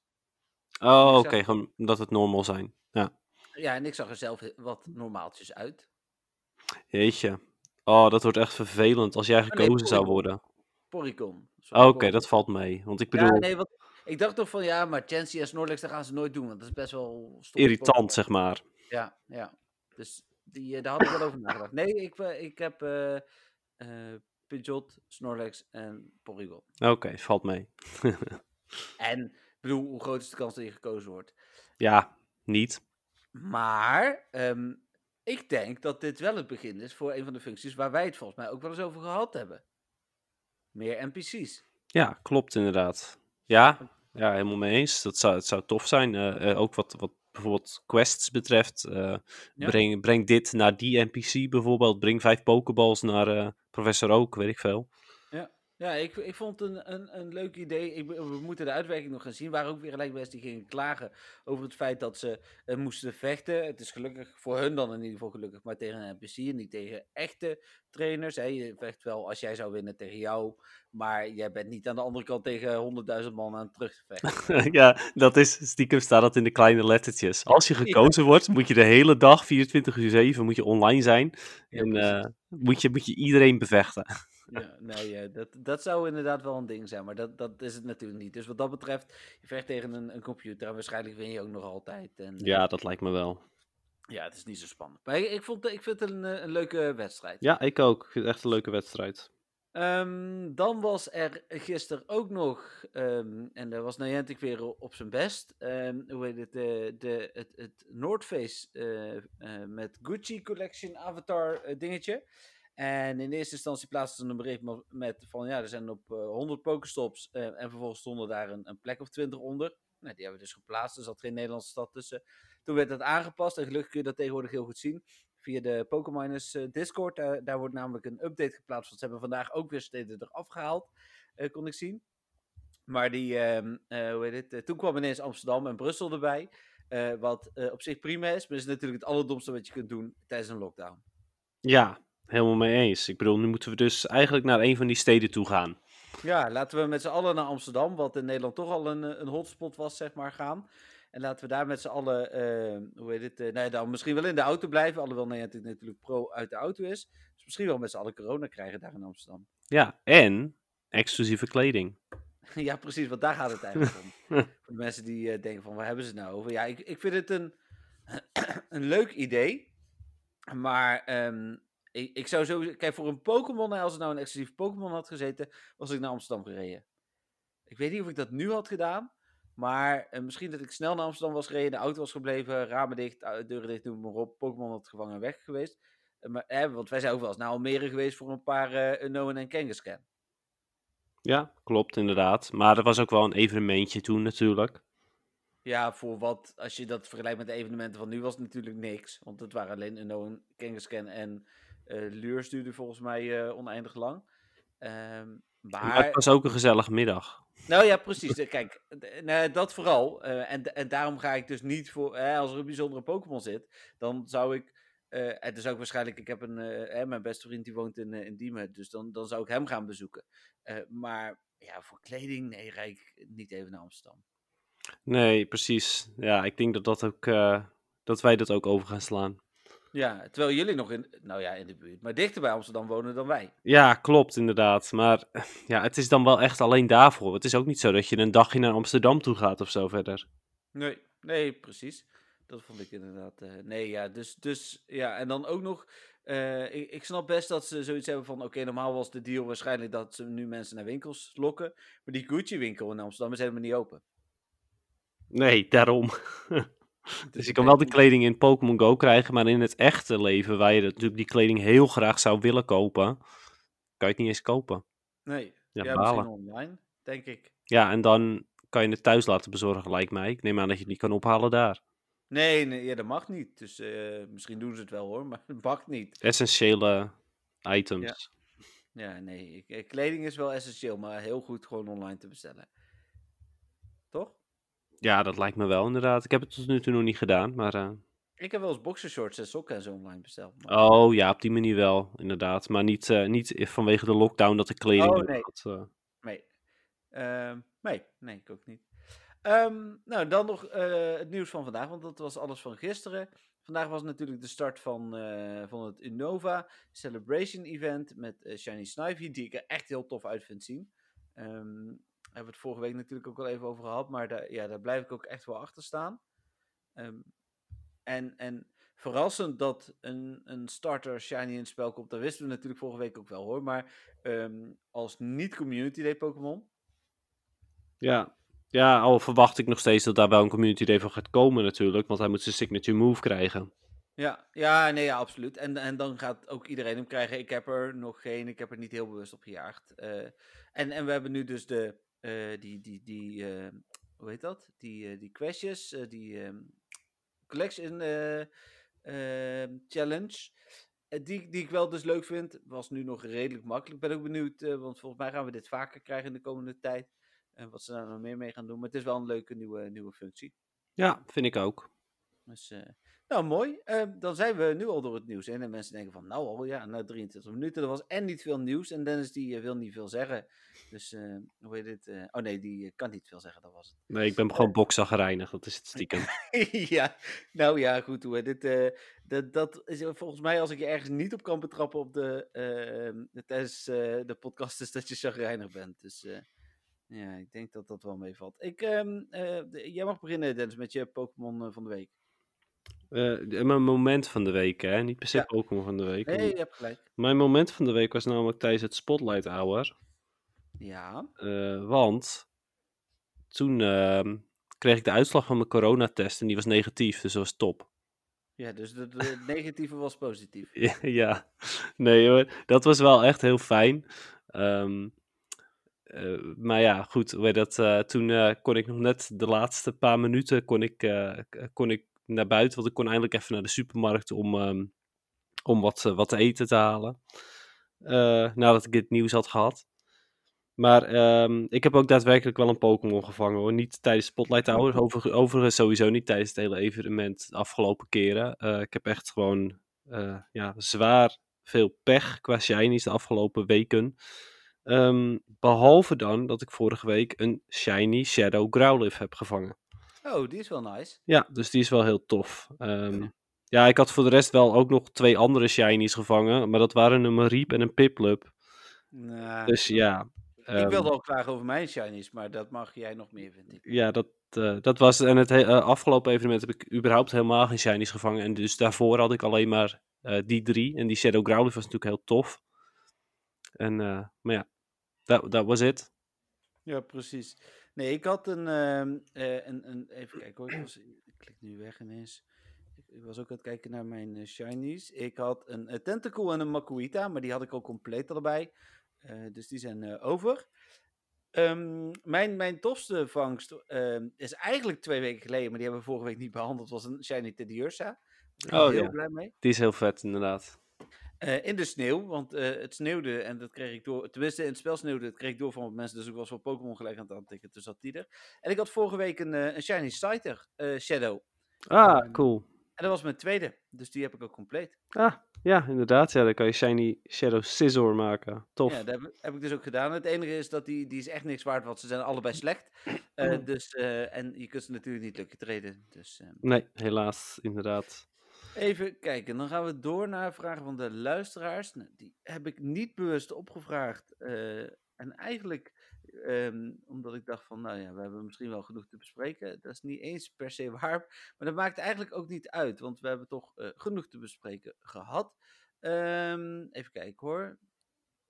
Oh, oké, gewoon dat het normal zijn. Ja, Ja, en ik zag er zelf wat normaaltjes uit. jeetje. Oh, dat wordt echt vervelend als jij nee, gekozen zou worden. Porygon. Oh, Oké, dat valt mee. Want ik Ja, bedoel, nee, want ik dacht toch van ja, maar Chansey en Snorlax, dat gaan ze nooit doen. Want dat is best wel irritant, zeg maar. Ja, ja. Dus die, eh, daar had ik wel over nagedacht. Nee, ik, eh, ik heb eh Pidgeot, Snorlax en Porygon. Oké, valt mee. En ik bedoel, hoe groot is de kans dat je gekozen wordt? ja, niet. Maar ehm, ik denk dat dit wel het begin is voor een van de functies waar wij het volgens mij ook wel eens over gehad hebben. Meer NPC's. Ja, klopt inderdaad. Ja, ja helemaal mee eens. Dat zou, het zou tof zijn. ook wat, wat bijvoorbeeld quests betreft. eh, Ja. breng, breng dit naar die NPC bijvoorbeeld. Breng vijf pokeballs naar eh, Professor Oak, weet ik veel. Ja, ik, ik vond het een, een, een leuk idee. Ik, we moeten de uitwerking nog gaan zien. Waren ook weer gelijk mensen die gingen klagen over het feit dat ze eh, moesten vechten. Het is gelukkig voor hun dan in ieder geval gelukkig maar tegen een NPC en niet tegen echte trainers. Hè. Je vecht wel als jij zou winnen tegen jou, maar jij bent niet aan de andere kant tegen honderdduizend man aan het terug te vechten. ja, dat is, stiekem staat dat in de kleine lettertjes. Als je gekozen wordt, moet je de hele dag, 24 uur 7, moet je online zijn. Ja, en eh, moet, je, moet je iedereen bevechten. Ja, nee, eh, dat, dat zou inderdaad wel een ding zijn, maar dat, dat is het natuurlijk niet. Dus wat dat betreft, je vecht tegen een, een computer en waarschijnlijk win je ook nog altijd. En, eh, Ja, dat lijkt me wel. ja, het is niet zo spannend. Maar ik, ik, vond, ik vind het een, eh, een leuke wedstrijd. Ja, ik ook. Ik vind het echt een leuke wedstrijd. Ehm, dan was er gisteren ook nog, ehm, en daar was Niantic weer op zijn best, ehm, hoe heet het, de, de, het, het North Face eh, eh, met Gucci Collection Avatar dingetje. En in eerste instantie plaatsten ze een bericht met van ja, er zijn op eh 100 Pokestops eh, en vervolgens stonden daar een, een plek of 20 onder. Nou, die hebben we dus geplaatst, er zat geen Nederlandse stad tussen. Toen werd dat aangepast en gelukkig kun je dat tegenwoordig heel goed zien. via de Pokémoners eh, Discord. Daar, daar wordt namelijk een update geplaatst. Want ze hebben vandaag ook weer steden eraf gehaald, eh, kon ik zien. Maar die, ehm, eh, hoe heet het? eh, toen kwam ineens Amsterdam en Brussel erbij. eh, wat eh, op zich prima is, maar is natuurlijk het allerdomste wat je kunt doen tijdens een lockdown. Ja, helemaal mee eens. Ik bedoel, nu moeten we dus eigenlijk naar een van die steden toe gaan. Ja, laten we met z'n allen naar Amsterdam, wat in Nederland toch al een, eh, een hotspot was, zeg maar, gaan. En laten we daar met z'n allen, eh, hoe heet het, nou ja, dan misschien wel in de auto blijven, alhoewel Niantic natuurlijk pro uit de auto is. Dus misschien wel met z'n allen corona krijgen daar in Amsterdam. Ja, en exclusieve kleding. ja, precies, want daar gaat het eigenlijk om. Voor de mensen die denken van, waar hebben ze het nou over? Ja, ik, ik vind het een, een leuk idee, maar ehm, ik, ik zou zo, kijk, voor een Pokémon, als het nou een exclusief Pokémon had gezeten, was ik naar Amsterdam gereden. Ik weet niet of ik dat nu had gedaan, maar eh, misschien dat ik snel naar Amsterdam was gereden, de auto was gebleven, ramen dicht, deuren dicht, noem maar op, Pokémon had gevangen en weg geweest. Eh, maar, want wij zijn ook wel eens naar Almere geweest voor een paar eh Unknown en Kangaskhan. Ja, klopt inderdaad. Maar dat was ook wel een evenementje toen natuurlijk. Ja, voor wat, als je dat vergelijkt met de evenementen van nu, was het natuurlijk niks. Want het waren alleen Unknown, Kangaskhan en eh Lures duurde volgens mij eh, oneindig lang. Ehm, Maar maar, het was ook een gezellige middag. nou ja, precies. eh, Kijk, nou, dat vooral. en, en daarom ga ik dus niet voor, als er een bijzondere Pokémon zit, dan zou ik, en dus ook waarschijnlijk, ik heb een, mijn beste vriend die woont in, in Diemen, dus dan, dan zou ik hem gaan bezoeken. Maar ja, voor kleding, nee, rijd ik niet even naar Amsterdam. Nee, precies. Ja, ik denk dat, dat, ook, dat wij dat ook over gaan slaan. Ja, terwijl jullie nog in, nou ja, in de buurt, maar dichter bij Amsterdam wonen dan wij. Ja, klopt inderdaad. Maar ja, het is dan wel echt alleen daarvoor. Het is ook niet zo dat je een dagje naar Amsterdam toe gaat of zo verder. Nee, nee, precies. Dat vond ik inderdaad. eh, nee, ja, dus, dus ja, en dan ook nog. eh, ik, ik snap best dat ze zoiets hebben van: oké, normaal was de deal waarschijnlijk dat ze nu mensen naar winkels lokken. Maar die Gucci-winkel in Amsterdam is helemaal niet open. Nee, daarom. Dus je ik kan wel de kleding in Pokémon Go krijgen, maar in het echte leven, waar je natuurlijk die kleding heel graag zou willen kopen, kan je het niet eens kopen. Nee, Ja, ja, misschien online, denk ik. Ja, en dan kan je het thuis laten bezorgen, lijkt mij. Ik neem aan dat je het niet kan ophalen daar. Nee, nee ja, dat mag niet. Dus eh, misschien doen ze het wel hoor, maar het mag niet. Essentiële items. Ja, nee, ik- eh, kleding is wel essentieel, maar heel goed gewoon online te bestellen. Toch? Ja, dat lijkt me wel inderdaad. Ik heb het tot nu toe nog niet gedaan, maar... eh, Ik heb wel eens boxershorts en sokken en zo online besteld. maar- Oh ja, op die manier wel, inderdaad. Maar niet, eh, niet vanwege de lockdown dat de kleding... Oh, nee. eh, Nee. Ehm, nee, nee, ik ook niet. Ehm, nou, dan nog het nieuws van vandaag, want dat was alles van gisteren. Vandaag was natuurlijk de start van, van het Innova Celebration Event met Shiny Snivy, die ik er echt heel tof uit vind zien. Ehm hebben we het vorige week natuurlijk ook al even over gehad, maar daar, ja, daar blijf ik ook echt wel achter staan. Ehm, en, en verrassend dat een, een starter Shiny in het spel komt, dat wisten we natuurlijk vorige week ook wel hoor. Maar ehm, als niet-community day Pokémon, Ja. ja, al verwacht ik nog steeds dat daar wel een community day van gaat komen natuurlijk, want hij moet zijn signature move krijgen. Ja, ja, nee, ja, absoluut. En, en dan gaat ook iedereen hem krijgen. Ik heb er nog geen, ik heb er niet heel bewust op gejaagd. Eh, en, en we hebben nu dus de, eh, die, die, die eh, hoe heet dat? Die, eh, die eh, die ehm, collection eh, ehm, challenge. Die, die ik wel dus leuk vind. Was nu nog redelijk makkelijk. Ben ook benieuwd, want volgens mij gaan we dit vaker krijgen in de komende tijd. En wat ze daar nog meer mee gaan doen. Maar het is wel een leuke nieuwe, nieuwe functie. Ja, vind ik ook. Dus, eh, nou, mooi. Eh, dan zijn we nu al door het nieuws. En mensen denken van, nou al, ja, na 23 minuten. Er was en niet veel nieuws. En Dennis, die eh, wil niet veel zeggen. Dus, eh, hoe heet eh, oh nee, die kan niet veel zeggen, dat was het. Nee, ik ben gewoon bokzaggereinig, dat is het stiekem. ja, nou ja, goed. Hoe eh, dat, dat is volgens mij, als ik je ergens niet op kan betrappen op de, tijdens eh, de podcast, is dat je chagrijnig bent. Dus ja, ik denk dat dat wel meevalt. Ik, ehm, eh, de- jij mag beginnen, Dennis, met je Pokémon van de week. Eh, mijn moment van de week, hè? Niet per se Ja. Pokémon van de week. Nee, je hebt gelijk. Mijn moment van de week was namelijk tijdens het Spotlight Hour. Ja. eh, want toen ehm, kreeg ik de uitslag van mijn coronatest en die was negatief, dus dat was top. Ja, dus het negatieve was positief. Ja, nee hoor, dat was wel echt heel fijn. Ehm, eh, maar ja, goed, dat, toen kon ik nog net de laatste paar minuten kon ik, kon ik naar buiten, want ik kon eindelijk even naar de supermarkt om, ehm, om wat, eh, wat te eten te halen. eh, nadat ik dit nieuws had gehad. Maar ehm, ik heb ook daadwerkelijk wel een Pokémon gevangen hoor. Niet tijdens Spotlight Hour. Over, overigens sowieso niet tijdens het hele evenement de afgelopen keren. Eh, ik heb echt gewoon ja, zwaar veel pech qua shinies de afgelopen weken. Ehm, behalve dan dat ik vorige week een shiny Shadow Growlithe heb gevangen. Oh, die is wel nice. Ja, dus die is wel heel tof. Ehm, ja, ik had voor de rest wel ook nog twee andere shinies gevangen. Maar dat waren een Mariep en een Piplup. Nou, Dus ja. ik ehm, wilde al klagen over mijn shinies, maar dat mag jij nog meer, vind ik. Ja, dat, eh, dat was. En het he- eh, afgelopen evenement heb ik überhaupt helemaal geen shinies gevangen. En dus daarvoor had ik alleen maar eh, die drie. En die Shadow Growlithe was natuurlijk heel tof. En, maar ja, dat was it. Ja, precies. Nee, ik had een, ehm, eh, een, een even kijken hoor, ik, was, ik klik nu weg ineens. Ik, ik was ook aan het kijken naar mijn eh, shinies. Ik had een, eh, Tentacool en een Makuita, maar die had ik al compleet allebei. Eh, dus die zijn over. Ehm, mijn, mijn tofste vangst ehm, is eigenlijk twee weken geleden, maar die hebben we vorige week niet behandeld. was een shiny Teddiursa. Daar ben ik Oh, heel ja. blij mee. Die is heel vet, inderdaad. Eh, in de sneeuw, want eh, het sneeuwde en dat kreeg ik door. Tenminste, in het spel sneeuwde, dat kreeg ik door van wat mensen. Dus ik was wel Pokémon gelijk aan het aantikken. Dus zat die er. En ik had vorige week een, eh, een Shiny Scyther Shadow. Ah, Ehm, cool. En dat was mijn tweede. Dus die heb ik ook compleet. Ah, ja, inderdaad. Ja, dan kan je Shiny Shadow Scizor maken. Tof. Ja, dat heb, heb ik dus ook gedaan. Het enige is dat die, die is echt niks waard, want ze zijn allebei slecht. Dus, en je kunt ze natuurlijk niet lukken treden. Dus eh, Nee, helaas, inderdaad. Even kijken. Dan gaan we door naar vragen van de luisteraars. Nou, die heb ik niet bewust opgevraagd. eh, en eigenlijk Ehm, omdat ik dacht van, nou ja, we hebben misschien wel genoeg te bespreken. Dat is niet eens per se waar. Maar dat maakt eigenlijk ook niet uit. Want we hebben toch eh, genoeg te bespreken gehad. Ehm, even kijken hoor.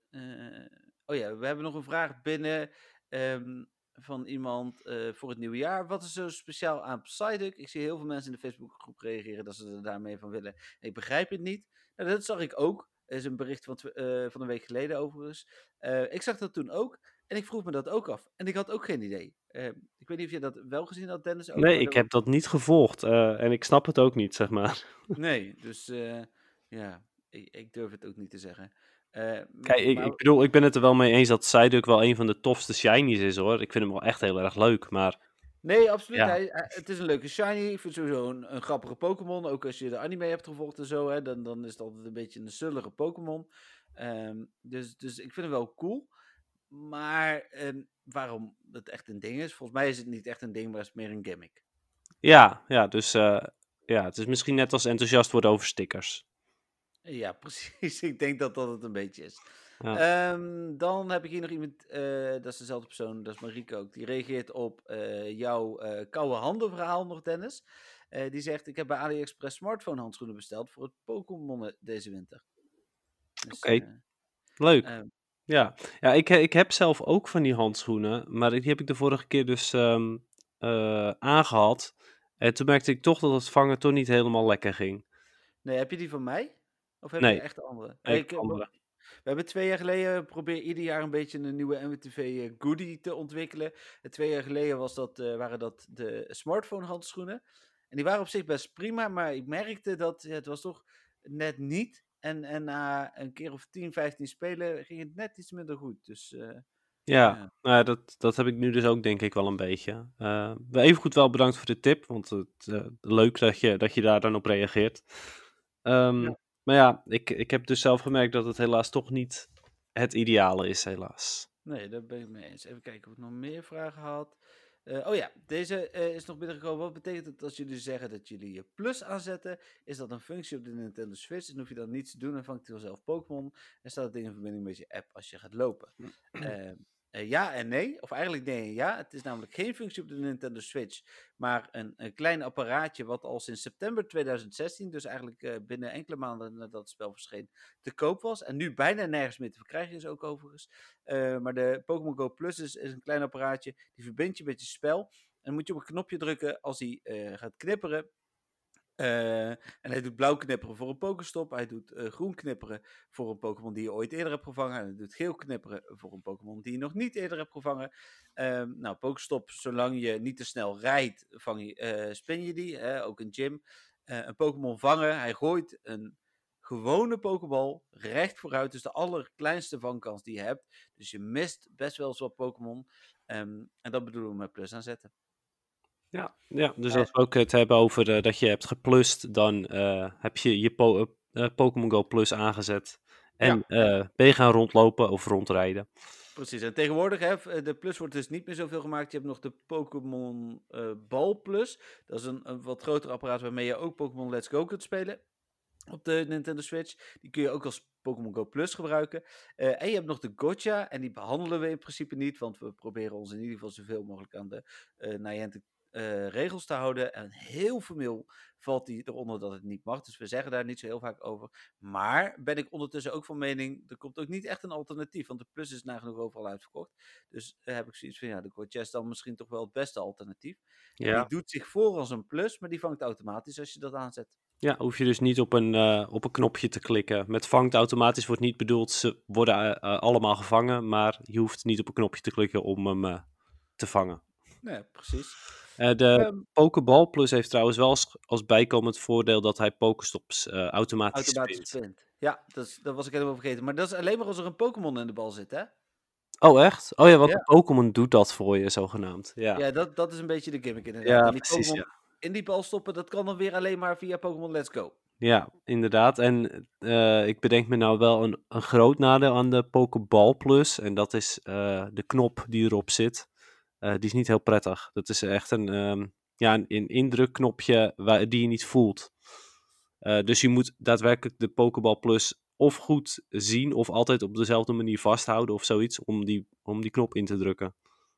Eh, oh ja, we hebben nog een vraag binnen ehm, van iemand eh, voor het nieuwe jaar. Wat is zo speciaal aan Psyduck? Ik zie heel veel mensen in de Facebookgroep reageren dat ze er daarmee van willen. Ik begrijp het niet. Nou, dat zag ik ook. Er is een bericht van, tw- eh, van een week geleden overigens. Eh, ik zag dat toen ook. En ik vroeg me dat ook af. En ik had ook geen idee. Eh, ik weet niet of je dat wel gezien had, Dennis. Ook, Nee, ik dat- heb dat niet gevolgd. en ik snap het ook niet, zeg maar. Nee, dus ja, ik, ik durf het ook niet te zeggen. Eh, Kijk, ik, ik bedoel, ik ben het er wel mee eens dat Psyduck wel een van de tofste shinies is, hoor. Ik vind hem wel echt heel erg leuk, maar... Nee, absoluut. Ja. Hij, het is een leuke shiny. Ik vind het sowieso een, een grappige Pokémon. Ook als je de anime hebt gevolgd en zo, hè, dan, dan is het altijd een beetje een zullige Pokémon. Ehm, dus, dus ik vind hem wel cool. Maar ehm, waarom het echt een ding is? Volgens mij is het niet echt een ding, maar is het meer een gimmick. Ja, ja, dus... eh, ja, het is misschien net als enthousiast worden over stickers. Ja, precies. Ik denk dat dat het een beetje is. Ja. Ehm, dan heb ik hier nog iemand, eh, dat is dezelfde persoon, dat is Marieke ook. Die reageert op eh, jouw eh koude handen verhaal nog, Dennis. Die zegt, ik heb bij AliExpress smartphone handschoenen besteld voor het Pokémon deze winter. Dus, Oké. Leuk. ehm, Ja, ja ik, ik heb zelf ook van die handschoenen, maar die heb ik de vorige keer dus ehm, eh, aangehad. En toen merkte ik toch dat het vangen toch niet helemaal lekker ging. nee, heb je die van mij? Of heb Nee. je echt de andere? Nee, ik, andere. We hebben twee jaar geleden probeer ieder jaar een beetje een nieuwe MWTV eh, goodie te ontwikkelen. En twee jaar geleden was dat, eh, waren dat de smartphone handschoenen. En die waren op zich best prima, maar ik merkte dat ja, het was toch net niet. En, en na een keer of 10, 15 spelen ging het net iets minder goed. Dus eh, Ja, Ja. nou ja, dat, dat heb ik nu dus ook denk ik wel een beetje. Even goed wel bedankt voor de tip, want het, leuk dat je, dat je daar dan op reageert. Ehm, Ja. Maar ja, ik, ik heb dus zelf gemerkt dat het helaas toch niet het ideale is, helaas. nee, daar ben ik mee eens. Even kijken of ik nog meer vragen had. Eh, oh ja, deze eh, is nog binnengekomen. Wat betekent het als jullie zeggen dat jullie je plus aanzetten? Is dat een functie op de Nintendo Switch? Dan hoef je dan niets te doen en vangt hij vanzelf Pokémon. En staat het ding in verbinding met je app als je gaat lopen? Eh, eh, ja en nee, of eigenlijk nee en ja. Het is namelijk geen functie op de Nintendo Switch, maar een, een klein apparaatje wat al sinds september 2016, dus eigenlijk eh, binnen enkele maanden nadat het spel verscheen, te koop was. En nu bijna nergens meer te verkrijgen is ook overigens. Eh, maar de Pokémon Go Plus is, een klein apparaatje, die verbindt je met je spel. En moet je op een knopje drukken als hij gaat knipperen. Eh, en hij doet blauw knipperen voor een Pokéstop. Hij doet eh, groen knipperen voor een Pokémon die je ooit eerder hebt gevangen. En hij doet geel knipperen voor een Pokémon die je nog niet eerder hebt gevangen. Ehm, nou, Pokéstop, zolang je niet te snel rijdt, vang je, eh, spin je die. hè, ook een gym. Een Pokémon vangen. Hij gooit een gewone Pokéball recht vooruit. Dus de allerkleinste vangkans die je hebt. Dus je mist best wel eens wat Pokémon. Ehm, en dat bedoelen we met plus aanzetten. Ja, ja dus als we ook het hebben over uh, dat je hebt geplust, dan uh, heb je je po uh, Pokémon Go Plus aangezet. En ja. ben je gaan rondlopen of rondrijden. Precies, en tegenwoordig, hè, de Plus wordt dus niet meer zoveel gemaakt. Je hebt nog de Pokémon Ball Plus. Dat is een, een, wat groter apparaat waarmee je ook Pokémon Let's Go kunt spelen. Op de Nintendo Switch. Die kun je ook als Pokémon Go Plus gebruiken. en je hebt nog de Gotcha. En die behandelen we in principe niet. Want we proberen ons in ieder geval zoveel mogelijk aan de Niantic uh, regels te houden. En heel formeel valt die eronder dat het niet mag. Dus we zeggen daar niet zo heel vaak over. Maar ben ik ondertussen ook van mening, er komt ook niet echt een alternatief. Want de Plus is nagenoeg overal uitverkocht. Dus uh, heb ik zoiets van, ja, de Chest dan misschien toch wel het beste alternatief. Ja. Die doet zich voor als een Plus, maar die vangt automatisch als je dat aanzet. Ja, hoef je dus niet op een, uh, op een knopje te klikken. Met vangt automatisch wordt niet bedoeld, ze worden allemaal gevangen. Maar je hoeft niet op een knopje te klikken om hem te vangen. Nee, precies. Uh, de um, Pokeball Plus heeft trouwens wel als, als bijkomend voordeel dat hij Pokestops uh, automatisch, automatisch spint. Ja, dat, is, dat was ik helemaal vergeten. Maar dat is alleen maar als er een Pokémon in de bal zit, hè? Oh, echt? Oh ja, want ja. Pokémon doet dat voor je, zogenaamd. Ja, ja dat, dat is een beetje de gimmick inderdaad. Ja, die precies, ja. in die bal stoppen, dat kan dan weer alleen maar via Pokémon Let's Go. Ja, inderdaad. En uh, ik bedenk me nou wel een, een groot nadeel aan de Pokeball Plus. En dat is de knop die erop zit. Uh, die is niet heel prettig. Dat is echt een, um, ja, een, een indrukknopje waar, die je niet voelt. Uh, dus je moet daadwerkelijk de Pokéball Plus of goed zien of altijd op dezelfde manier vasthouden of zoiets om die, om die knop in te drukken.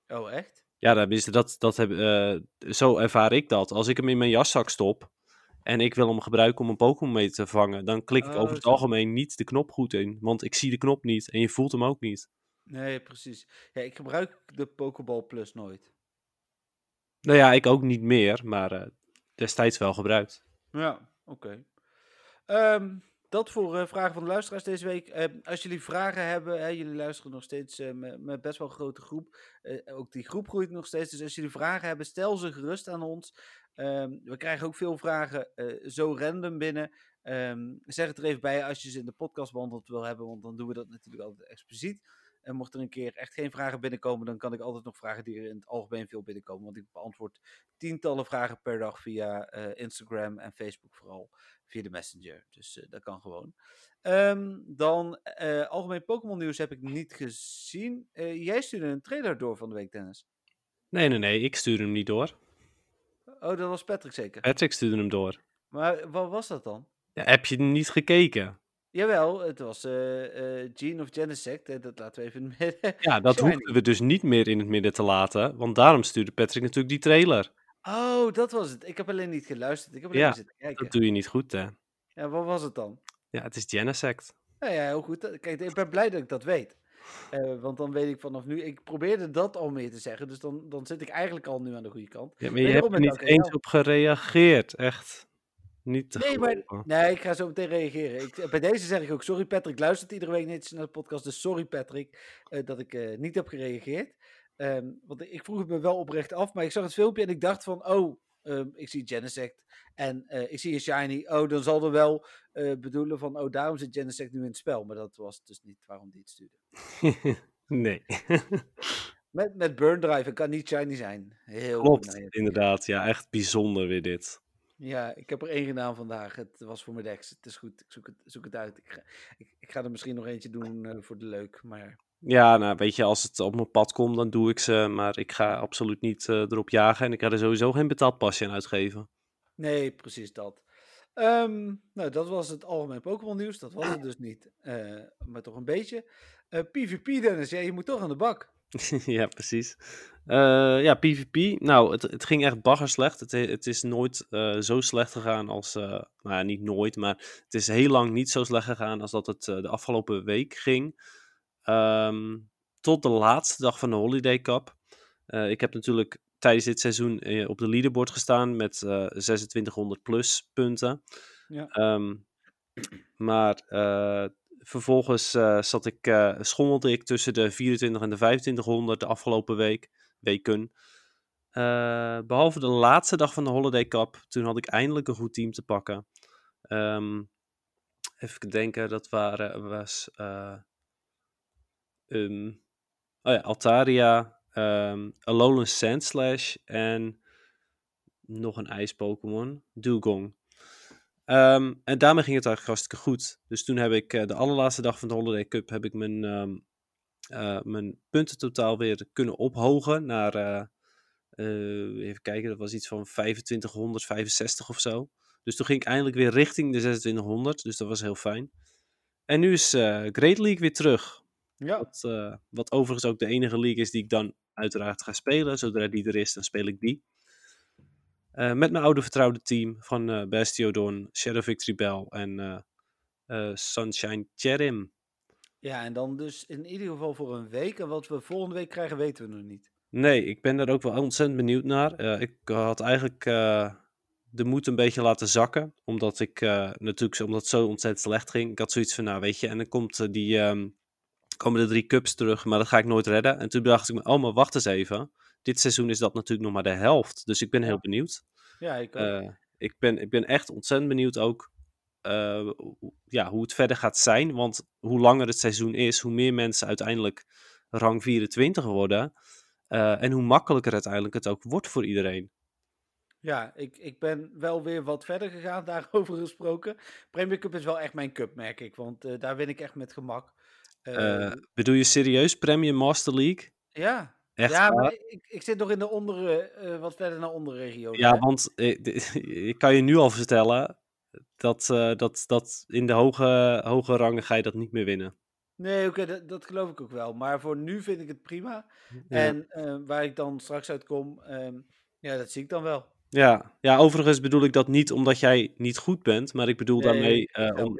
Oh, echt? Ja, dat, dat, dat heb, uh, zo ervaar ik dat. Als ik hem in mijn jaszak stop en ik wil hem gebruiken om een Pokémon mee te vangen, dan klik ik oh, over het zo. algemeen niet de knop goed in. Want ik zie de knop niet en je voelt hem ook niet. Nee, precies. Ja, ik gebruik de Pokeball Plus nooit. Nou ja, ik ook niet meer, maar uh, destijds wel gebruikt. Ja, oké. Okay. Um, dat voor uh, vragen van de luisteraars deze week. Uh, als jullie vragen hebben, hè, jullie luisteren nog steeds uh, met, met, best wel een grote groep. ook die groep groeit nog steeds. Dus als jullie vragen hebben, stel ze gerust aan ons. Um, we krijgen ook veel vragen zo random binnen. Um, zeg het er even bij als je ze in de podcast behandeld wil hebben, want dan doen we dat natuurlijk altijd expliciet. En mocht er een keer echt geen vragen binnenkomen, dan kan ik altijd nog vragen die er in het algemeen veel binnenkomen. Want ik beantwoord tientallen vragen per dag via uh, Instagram en Facebook vooral. Via de Messenger. Dus uh, dat kan gewoon. Um, dan uh, algemeen Pokémon nieuws heb ik niet gezien. jij stuurde een trailer door van de week, Dennis. Nee, nee, nee. Ik stuurde hem niet door. Oh, dat was Patrick zeker? Patrick stuurde hem door. Maar wat was dat dan? Ja, heb je niet gekeken? Jawel, het was uh, uh, Gene of Genesect. Dat laten we even in het midden. Ja, dat hoefden we dus niet meer in het midden te laten. Want daarom stuurde Patrick natuurlijk die trailer. Oh, dat was het. Ik heb alleen niet geluisterd. Ik heb alleen ja, zitten kijken. dat doe je niet goed, hè? Ja, wat was het dan? Ja, het is Genesect. Ja, ja, heel goed. Kijk, ik ben blij dat ik dat weet. Uh, want dan weet ik vanaf nu. Ik probeerde dat al meer te zeggen. Dus dan, dan zit ik eigenlijk al nu aan de goede kant. Ja, maar je hebt er niet eens op gereageerd. Echt. Niet te nee, maar, nee, ik ga zo meteen reageren. Ik, bij deze zeg ik ook sorry Patrick, luistert iedere week niet naar de podcast. Dus sorry Patrick uh, dat ik uh, niet heb gereageerd. Um, want ik vroeg het me wel oprecht af, maar ik zag het filmpje en ik dacht van, oh, um, ik zie Genesect en uh, ik zie een Shiny. Oh, dan zal er wel bedoelen van, oh, daarom zit Genesect nu in het spel. Maar dat was dus niet waarom die het stuurde. nee. met, met Burn Drive, kan niet Shiny zijn. Heel Klopt, inderdaad. Ja, echt bijzonder weer dit. Ja, ik heb er één gedaan vandaag. Het was voor mijn Dex. Het is goed. Ik zoek het, zoek het uit. Ik ga, ik, ik ga er misschien nog eentje doen uh, voor de leuk. Maar... Ja, nou weet je, als het op mijn pad komt, dan doe ik ze. Maar ik ga absoluut niet uh, erop jagen. En ik ga er sowieso geen betaald pasje aan uitgeven. Nee, precies dat. Um, nou, dat was het algemeen Pokémon nieuws. Dat was het dus niet. Uh, maar toch een beetje. PvP, Dennis. Ja, je moet toch aan de bak. ja, precies. Uh, ja, PvP. Nou, het, het ging echt bagger slecht. Het, het is nooit uh, zo slecht gegaan als. Uh, nou ja, niet nooit, maar het is heel lang niet zo slecht gegaan als dat het de afgelopen week ging. Um, tot de laatste dag van de Holiday Cup. ik heb natuurlijk tijdens dit seizoen op de leaderboard gestaan met 2600 plus punten. Ja. Um, maar vervolgens uh, zat ik, uh, schommelde ik tussen de 24 en de 2500 de afgelopen week, weken. Uh, behalve de laatste dag van de Holiday Cup, toen had ik eindelijk een goed team te pakken. Um, even denken, dat waren, was... eh, ehm, oh ja, Altaria, ehm Alolan Sandslash en nog een ijs-Pokémon, Dugong. Ehm, en daarmee ging het eigenlijk hartstikke goed. Dus toen heb ik eh, de allerlaatste dag van de Holiday Cup heb ik mijn, eh, mijn puntentotaal weer kunnen ophogen naar, eh, even kijken, dat was iets van 2565 of zo. Dus toen ging ik eindelijk weer richting de 2600, dus dat was heel fijn. En nu is Great League weer terug. Ja. Wat, wat overigens ook de enige league is die ik dan uiteraard ga spelen. Zodra die er is, dan speel ik die. Eh, met mijn oude vertrouwde team van eh Bastiodon, Shadow Victory Bell en eh, Sunshine Cherim. Ja, en dan dus in ieder geval voor een week. En wat we volgende week krijgen, weten we nog niet. Nee, ik ben daar ook wel ontzettend benieuwd naar. Ik had eigenlijk de moed een beetje laten zakken. Omdat ik natuurlijk omdat het zo ontzettend slecht ging. Ik had zoiets van, nou weet je, en dan komt die, ehm, komen de drie cups terug, maar dat ga ik nooit redden. En toen dacht ik me, oh maar wacht eens even. Dit seizoen is dat natuurlijk nog maar de helft. Dus ik ben heel benieuwd. Ja, ik. Eh, ik, ben, ik ben echt ontzettend benieuwd ook eh, hoe- ja, hoe het verder gaat zijn. Want hoe langer het seizoen is, hoe meer mensen uiteindelijk rang 24 worden. eh, en hoe makkelijker uiteindelijk het ook wordt voor iedereen. Ja, ik, ik ben wel weer wat verder gegaan, daarover gesproken. Premier Cup is wel echt mijn cup, merk ik. Want daar win ik echt met gemak. Eh, Eh, bedoel je serieus Premier Master League? ja, Echt ja maar ik, ik zit nog in de ondere, eh, wat verder naar onder regio. Ja, want eh, ik kan je nu al vertellen dat, eh, dat, dat in de hoge, hoge rangen ga je dat niet meer winnen. Nee, oké, dat, dat geloof ik ook wel. Maar voor nu vind ik het prima. Ja. En waar ik dan straks uitkom, ehm, ja, dat zie ik dan wel. Ja. ja, overigens bedoel ik dat niet omdat jij niet goed bent, maar ik bedoel Nee, daarmee om,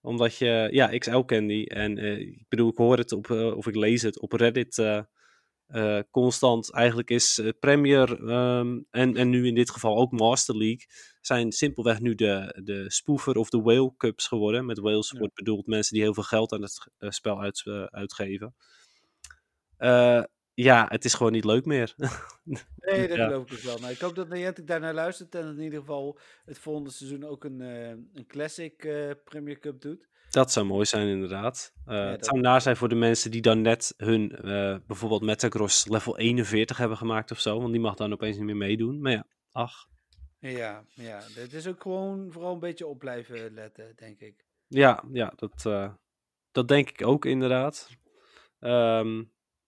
omdat je, ja, XL ken die en ik bedoel, ik hoor het op, of ik lees het op Reddit eh, constant. Eigenlijk is eh, Premier ehm, en, en nu in dit geval ook Master League zijn simpelweg nu de, de spoofer of de whale cups geworden. Met whales Ja. wordt bedoeld mensen die heel veel geld aan het eh, spel uit, uitgeven. Ja, het is gewoon niet leuk meer. Nee, dat Ja. geloof ik ook wel. Nou, ik hoop dat Niantic daarnaar luistert en in ieder geval het volgende seizoen ook een, een Classic Premier Cup doet. Dat zou mooi zijn, inderdaad. Eh, het dat- zou naar zijn voor de mensen die dan net hun eh, bijvoorbeeld Metagross level 41 hebben gemaakt of zo. Want die mag dan opeens niet meer meedoen. Maar ja, ach. Ja, ja, dit is ook gewoon vooral een beetje op blijven letten, denk ik. Ja, ja dat, eh, dat denk ik ook inderdaad. Ehm,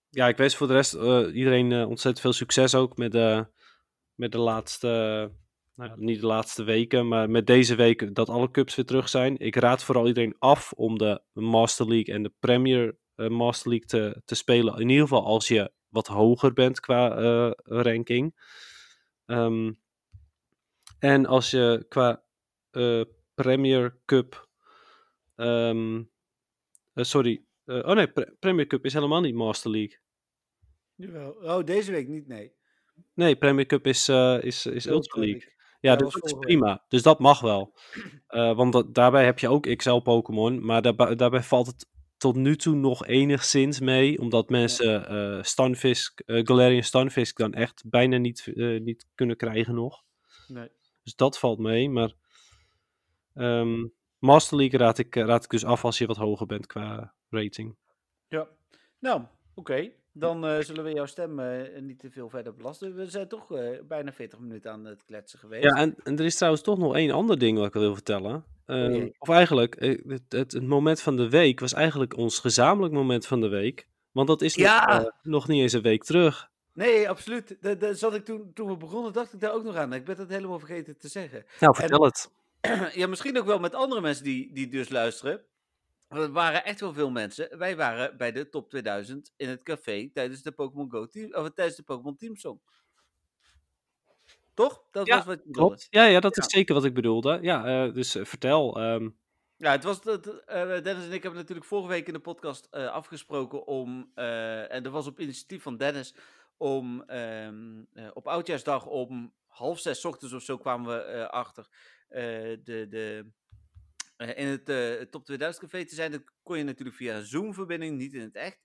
ja, ik wens voor de rest iedereen ontzettend veel succes ook met de, met de laatste, nou niet de laatste weken, maar met deze week dat alle cups weer terug zijn. Ik raad vooral iedereen af om de Master League en de Premier eh, Master League te, te spelen. In ieder geval als je wat hoger bent qua eh, ranking. Ehm, en als je qua eh, Premier Cup Ehm, eh, sorry. Oh nee, Pre- Premier Cup is helemaal niet Master League. Jawel. Oh, deze week niet, nee. Nee, Premier Cup is, is, is Ultra League. Ja, dus dat is prima. Dus dat mag wel. Eh, want dat, daarbij heb je ook XL-Pokémon. Maar daarbij, daarbij valt het tot nu toe nog enigszins mee. Omdat mensen eh Stunfisk, eh, Galarian Stunfisk dan echt bijna niet, niet kunnen krijgen nog. Nee. Dus dat valt mee. Maar ehm, Master League raad ik, raad ik dus af als je wat hoger bent qua rating. Ja. Nou, oké. Dan eh, zullen we jouw stem eh, niet te veel verder belasten. We zijn toch eh, bijna 40 minuten aan het kletsen geweest. Ja, en, en er is trouwens toch nog één ander ding wat ik wil vertellen. Ehm, of eigenlijk, het, het, het moment van de week was eigenlijk ons gezamenlijk moment van de week. Want dat is nog, Ja! nog niet eens een week terug. Nee, absoluut. Zat ik toen, toen we begonnen, dacht ik daar ook nog aan. Ik ben dat helemaal vergeten te zeggen. Nou, vertel het. ja, misschien ook wel met andere mensen die, die dus luisteren. Er waren echt wel veel mensen. Wij waren bij de top 2000 in het café tijdens de Pokémon Go team, of tijdens de Pokémon Teamsong. Toch? Dat Ja, was wat je bedoelde. Klopt. Ja, ja dat Ja. is zeker wat ik bedoelde. Ja, eh, dus eh, vertel. ehm, Ja, het was dat, eh, Dennis en ik hebben natuurlijk vorige week in de podcast afgesproken om, en dat was op initiatief van Dennis, om ehm, eh, op Oudjaarsdag om half zes 's ochtends of zo kwamen we achter de, de, in het eh, Top 2000 café te zijn. Dat kon je natuurlijk via Zoom-verbinding, niet in het echt.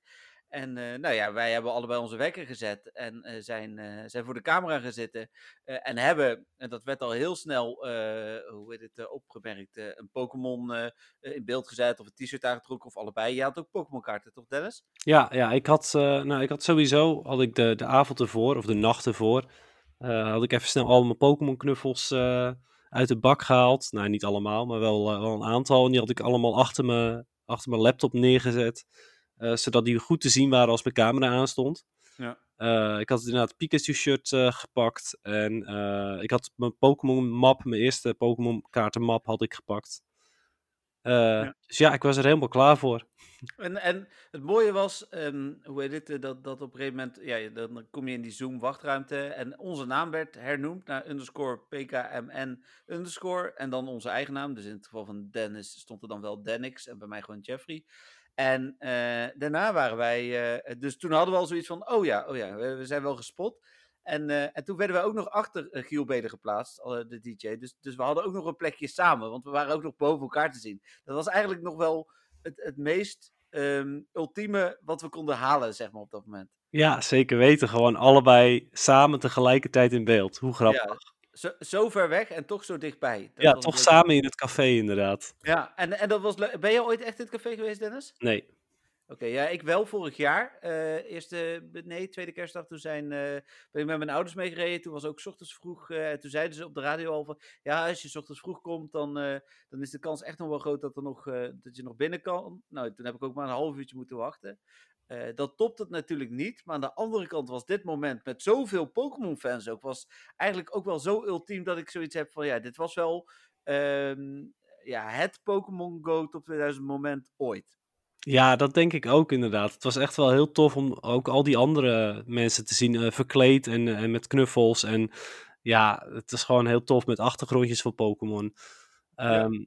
En eh, nou ja, wij hebben allebei onze wekker gezet en eh, zijn, eh, zijn voor de camera gaan zitten. eh, en hebben, en dat werd al heel snel, eh, hoe heet het, eh, opgemerkt, eh, een Pokémon eh, eh, in beeld gezet of een t-shirt aangetrokken of allebei. Je had ook Pokémon kaarten, toch Dennis? Ja, ja ik, had, eh, nou, ik had sowieso, had ik de, de avond ervoor, of de nacht ervoor, eh, had ik even snel al mijn Pokémon knuffels eh, uit de bak gehaald. Nou, niet allemaal, maar wel, eh, wel een aantal. En die had ik allemaal achter mijn, achter mijn laptop neergezet. eh, zodat die goed te zien waren als mijn camera aanstond. Ja. Eh, ik had inderdaad een Pikachu-shirt eh, gepakt. En ik had mijn Pokémon-map, mijn eerste Pokémon-kaartenmap had ik gepakt. Eh, Dus ja, ik was er helemaal klaar voor. En, en het mooie was, ehm, hoe heet het, eh, dat, dat op een gegeven moment, ja, dan kom je in die Zoom wachtruimte en onze naam werd hernoemd naar underscore pkmn underscore en dan onze eigen naam. Dus in het geval van Dennis stond er dan wel Denix en bij mij gewoon Jeffrey. En eh, daarna waren wij, dus toen hadden we al zoiets van, oh ja, oh ja, we, we zijn wel gespot. En, eh, en toen werden we ook nog achter uh, Giel Beden geplaatst, eh, de DJ. Dus, dus we hadden ook nog een plekje samen, want we waren ook nog boven elkaar te zien. Dat was eigenlijk nog wel het, het meest ehm, ultieme wat we konden halen, zeg maar, op dat moment. Ja, zeker weten. Gewoon allebei samen tegelijkertijd in beeld. Hoe grappig. Ja, zo, zo ver weg en toch zo dichtbij. Dat Ja, toch leuk. samen in het café inderdaad. Ja, en, en dat was leuk. Ben je ooit echt in het café geweest, Dennis? Nee. Oké, ja, ik wel vorig jaar. eh eerste, nee, tweede kerstdag, toen zijn, eh, ben ik met mijn ouders meegereden. Toen was ook ochtends vroeg. eh, en toen zeiden ze op de radio al van, ja, als je ochtends vroeg komt, dan, eh, dan is de kans echt nog wel groot dat, er nog, eh, dat je nog binnen kan. Nou, toen heb ik ook maar een half uurtje moeten wachten. Eh, dat topt het natuurlijk niet. Maar aan de andere kant was dit moment met zoveel Pokémon-fans ook, was eigenlijk ook wel zo ultiem dat ik zoiets heb van, ja, dit was wel ehm, ja, het Pokémon Go top 2000 moment ooit. Ja, dat denk ik ook inderdaad. Het was echt wel heel tof om ook al die andere mensen te zien eh, verkleed en, eh, en met knuffels. En ja, het is gewoon heel tof met achtergrondjes van Pokémon. Ja. Ehm,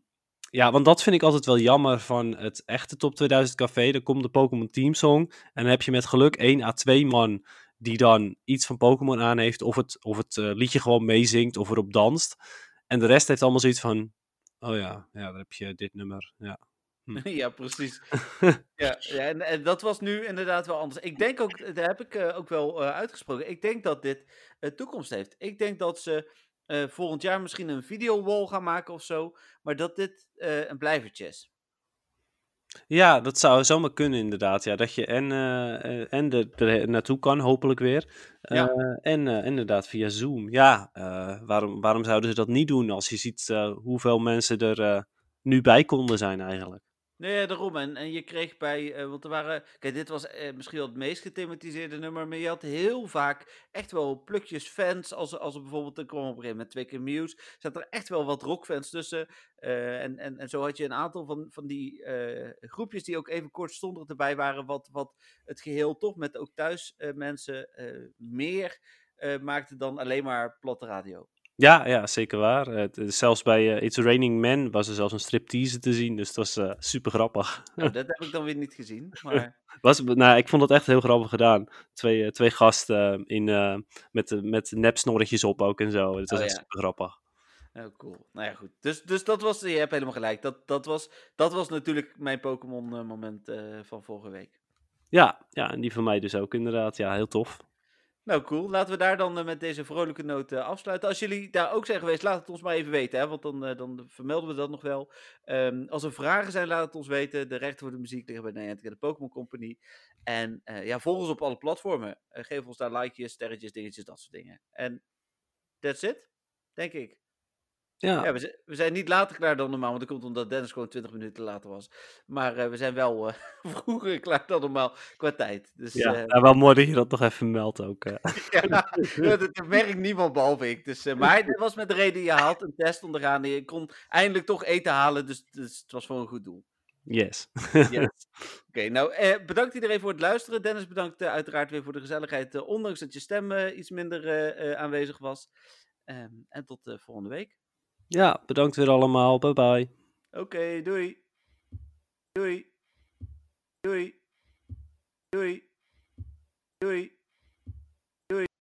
ja, want dat vind ik altijd wel jammer van het echte Top 2000 café. Dan komt de Pokémon Team Song en dan heb je met geluk 1 à 2 man die dan iets van Pokémon aan heeft. Of het, of het eh, liedje gewoon meezingt of erop danst. En de rest heeft allemaal zoiets van, oh ja, ja, dan heb je dit nummer. Ja. ja, precies. ja, ja en, en dat was nu inderdaad wel anders. Ik denk ook, daar heb ik eh, ook wel eh, uitgesproken. Ik denk dat dit eh, toekomst heeft. Ik denk dat ze volgend jaar misschien een videowall gaan maken of zo. Maar dat dit een blijvertje is. Ja, dat zou zomaar kunnen inderdaad. Ja, dat je en, en er, er naartoe kan, hopelijk weer. Ja. En inderdaad via Zoom. Ja, waarom, waarom zouden ze dat niet doen als je ziet hoeveel mensen er nu bij konden zijn eigenlijk? Nee, daarom. En, en je kreeg bij, eh, want er waren, kijk, dit was eh, misschien wel het meest gethematiseerde nummer, maar je had heel vaak echt wel plukjes fans. Als, als er bijvoorbeeld, er kwam op een gegeven moment twee keer Muse, zat er echt wel wat rockfans tussen. Eh, en, en, en zo had je een aantal van, van die groepjes die ook even kortstondig erbij waren, wat, wat het geheel toch met ook thuis mensen meer maakte dan alleen maar platte radio. Ja, ja, zeker waar. Eh, het zelfs bij eh, It's Raining Men was er zelfs een striptease te zien, dus dat was eh, super grappig. Nou, dat heb ik dan weer niet gezien, maar... Was, nou, ik vond het echt heel grappig gedaan. Twee, twee gasten in, met, met nepsnorretjes op ook en zo. Het was Oh, echt ja. super grappig. Oh, cool. Nou ja, goed. Dus, dus dat was, je hebt helemaal gelijk. Dat, dat, was, dat was natuurlijk mijn Pokémon-moment eh, van vorige week. Ja, ja, en die van mij dus ook inderdaad. Ja, heel tof. Nou, cool. Laten we daar dan eh, met deze vrolijke noot eh, afsluiten. Als jullie daar ook zijn geweest, laat het ons maar even weten, hè, want dan, eh, dan vermelden we dat nog wel. Ehm, als er vragen zijn, laat het ons weten. De rechten voor de muziek liggen bij de Pokémon Company. En eh, ja, volg ons op alle platformen. Geef ons daar likejes, sterretjes, dingetjes, dat soort dingen. En that's it, denk ik. Ja, Ja, we, zi- we zijn niet later klaar dan normaal, want dat komt omdat Dennis gewoon 20 minuten later was. Maar eh, we zijn wel eh, vroeger klaar dan normaal qua tijd. Dus ja. eh, ja, wel mooi dat je dat nog even meldt ook. ja, dat, merkt niemand behalve ik. Dus, maar dat was met de reden, je had een test ondergaan en je kon eindelijk toch eten halen, dus, dus het was voor een goed doel. Yes. Yes. Oké, nou eh, bedankt iedereen voor het luisteren. Dennis bedankt uiteraard weer voor de gezelligheid, ondanks dat je stem iets minder aanwezig was. Ehm, en tot volgende week. Ja, bedankt weer allemaal. Bye bye. Oké, doei. Doei. Doei. Doei. Doei.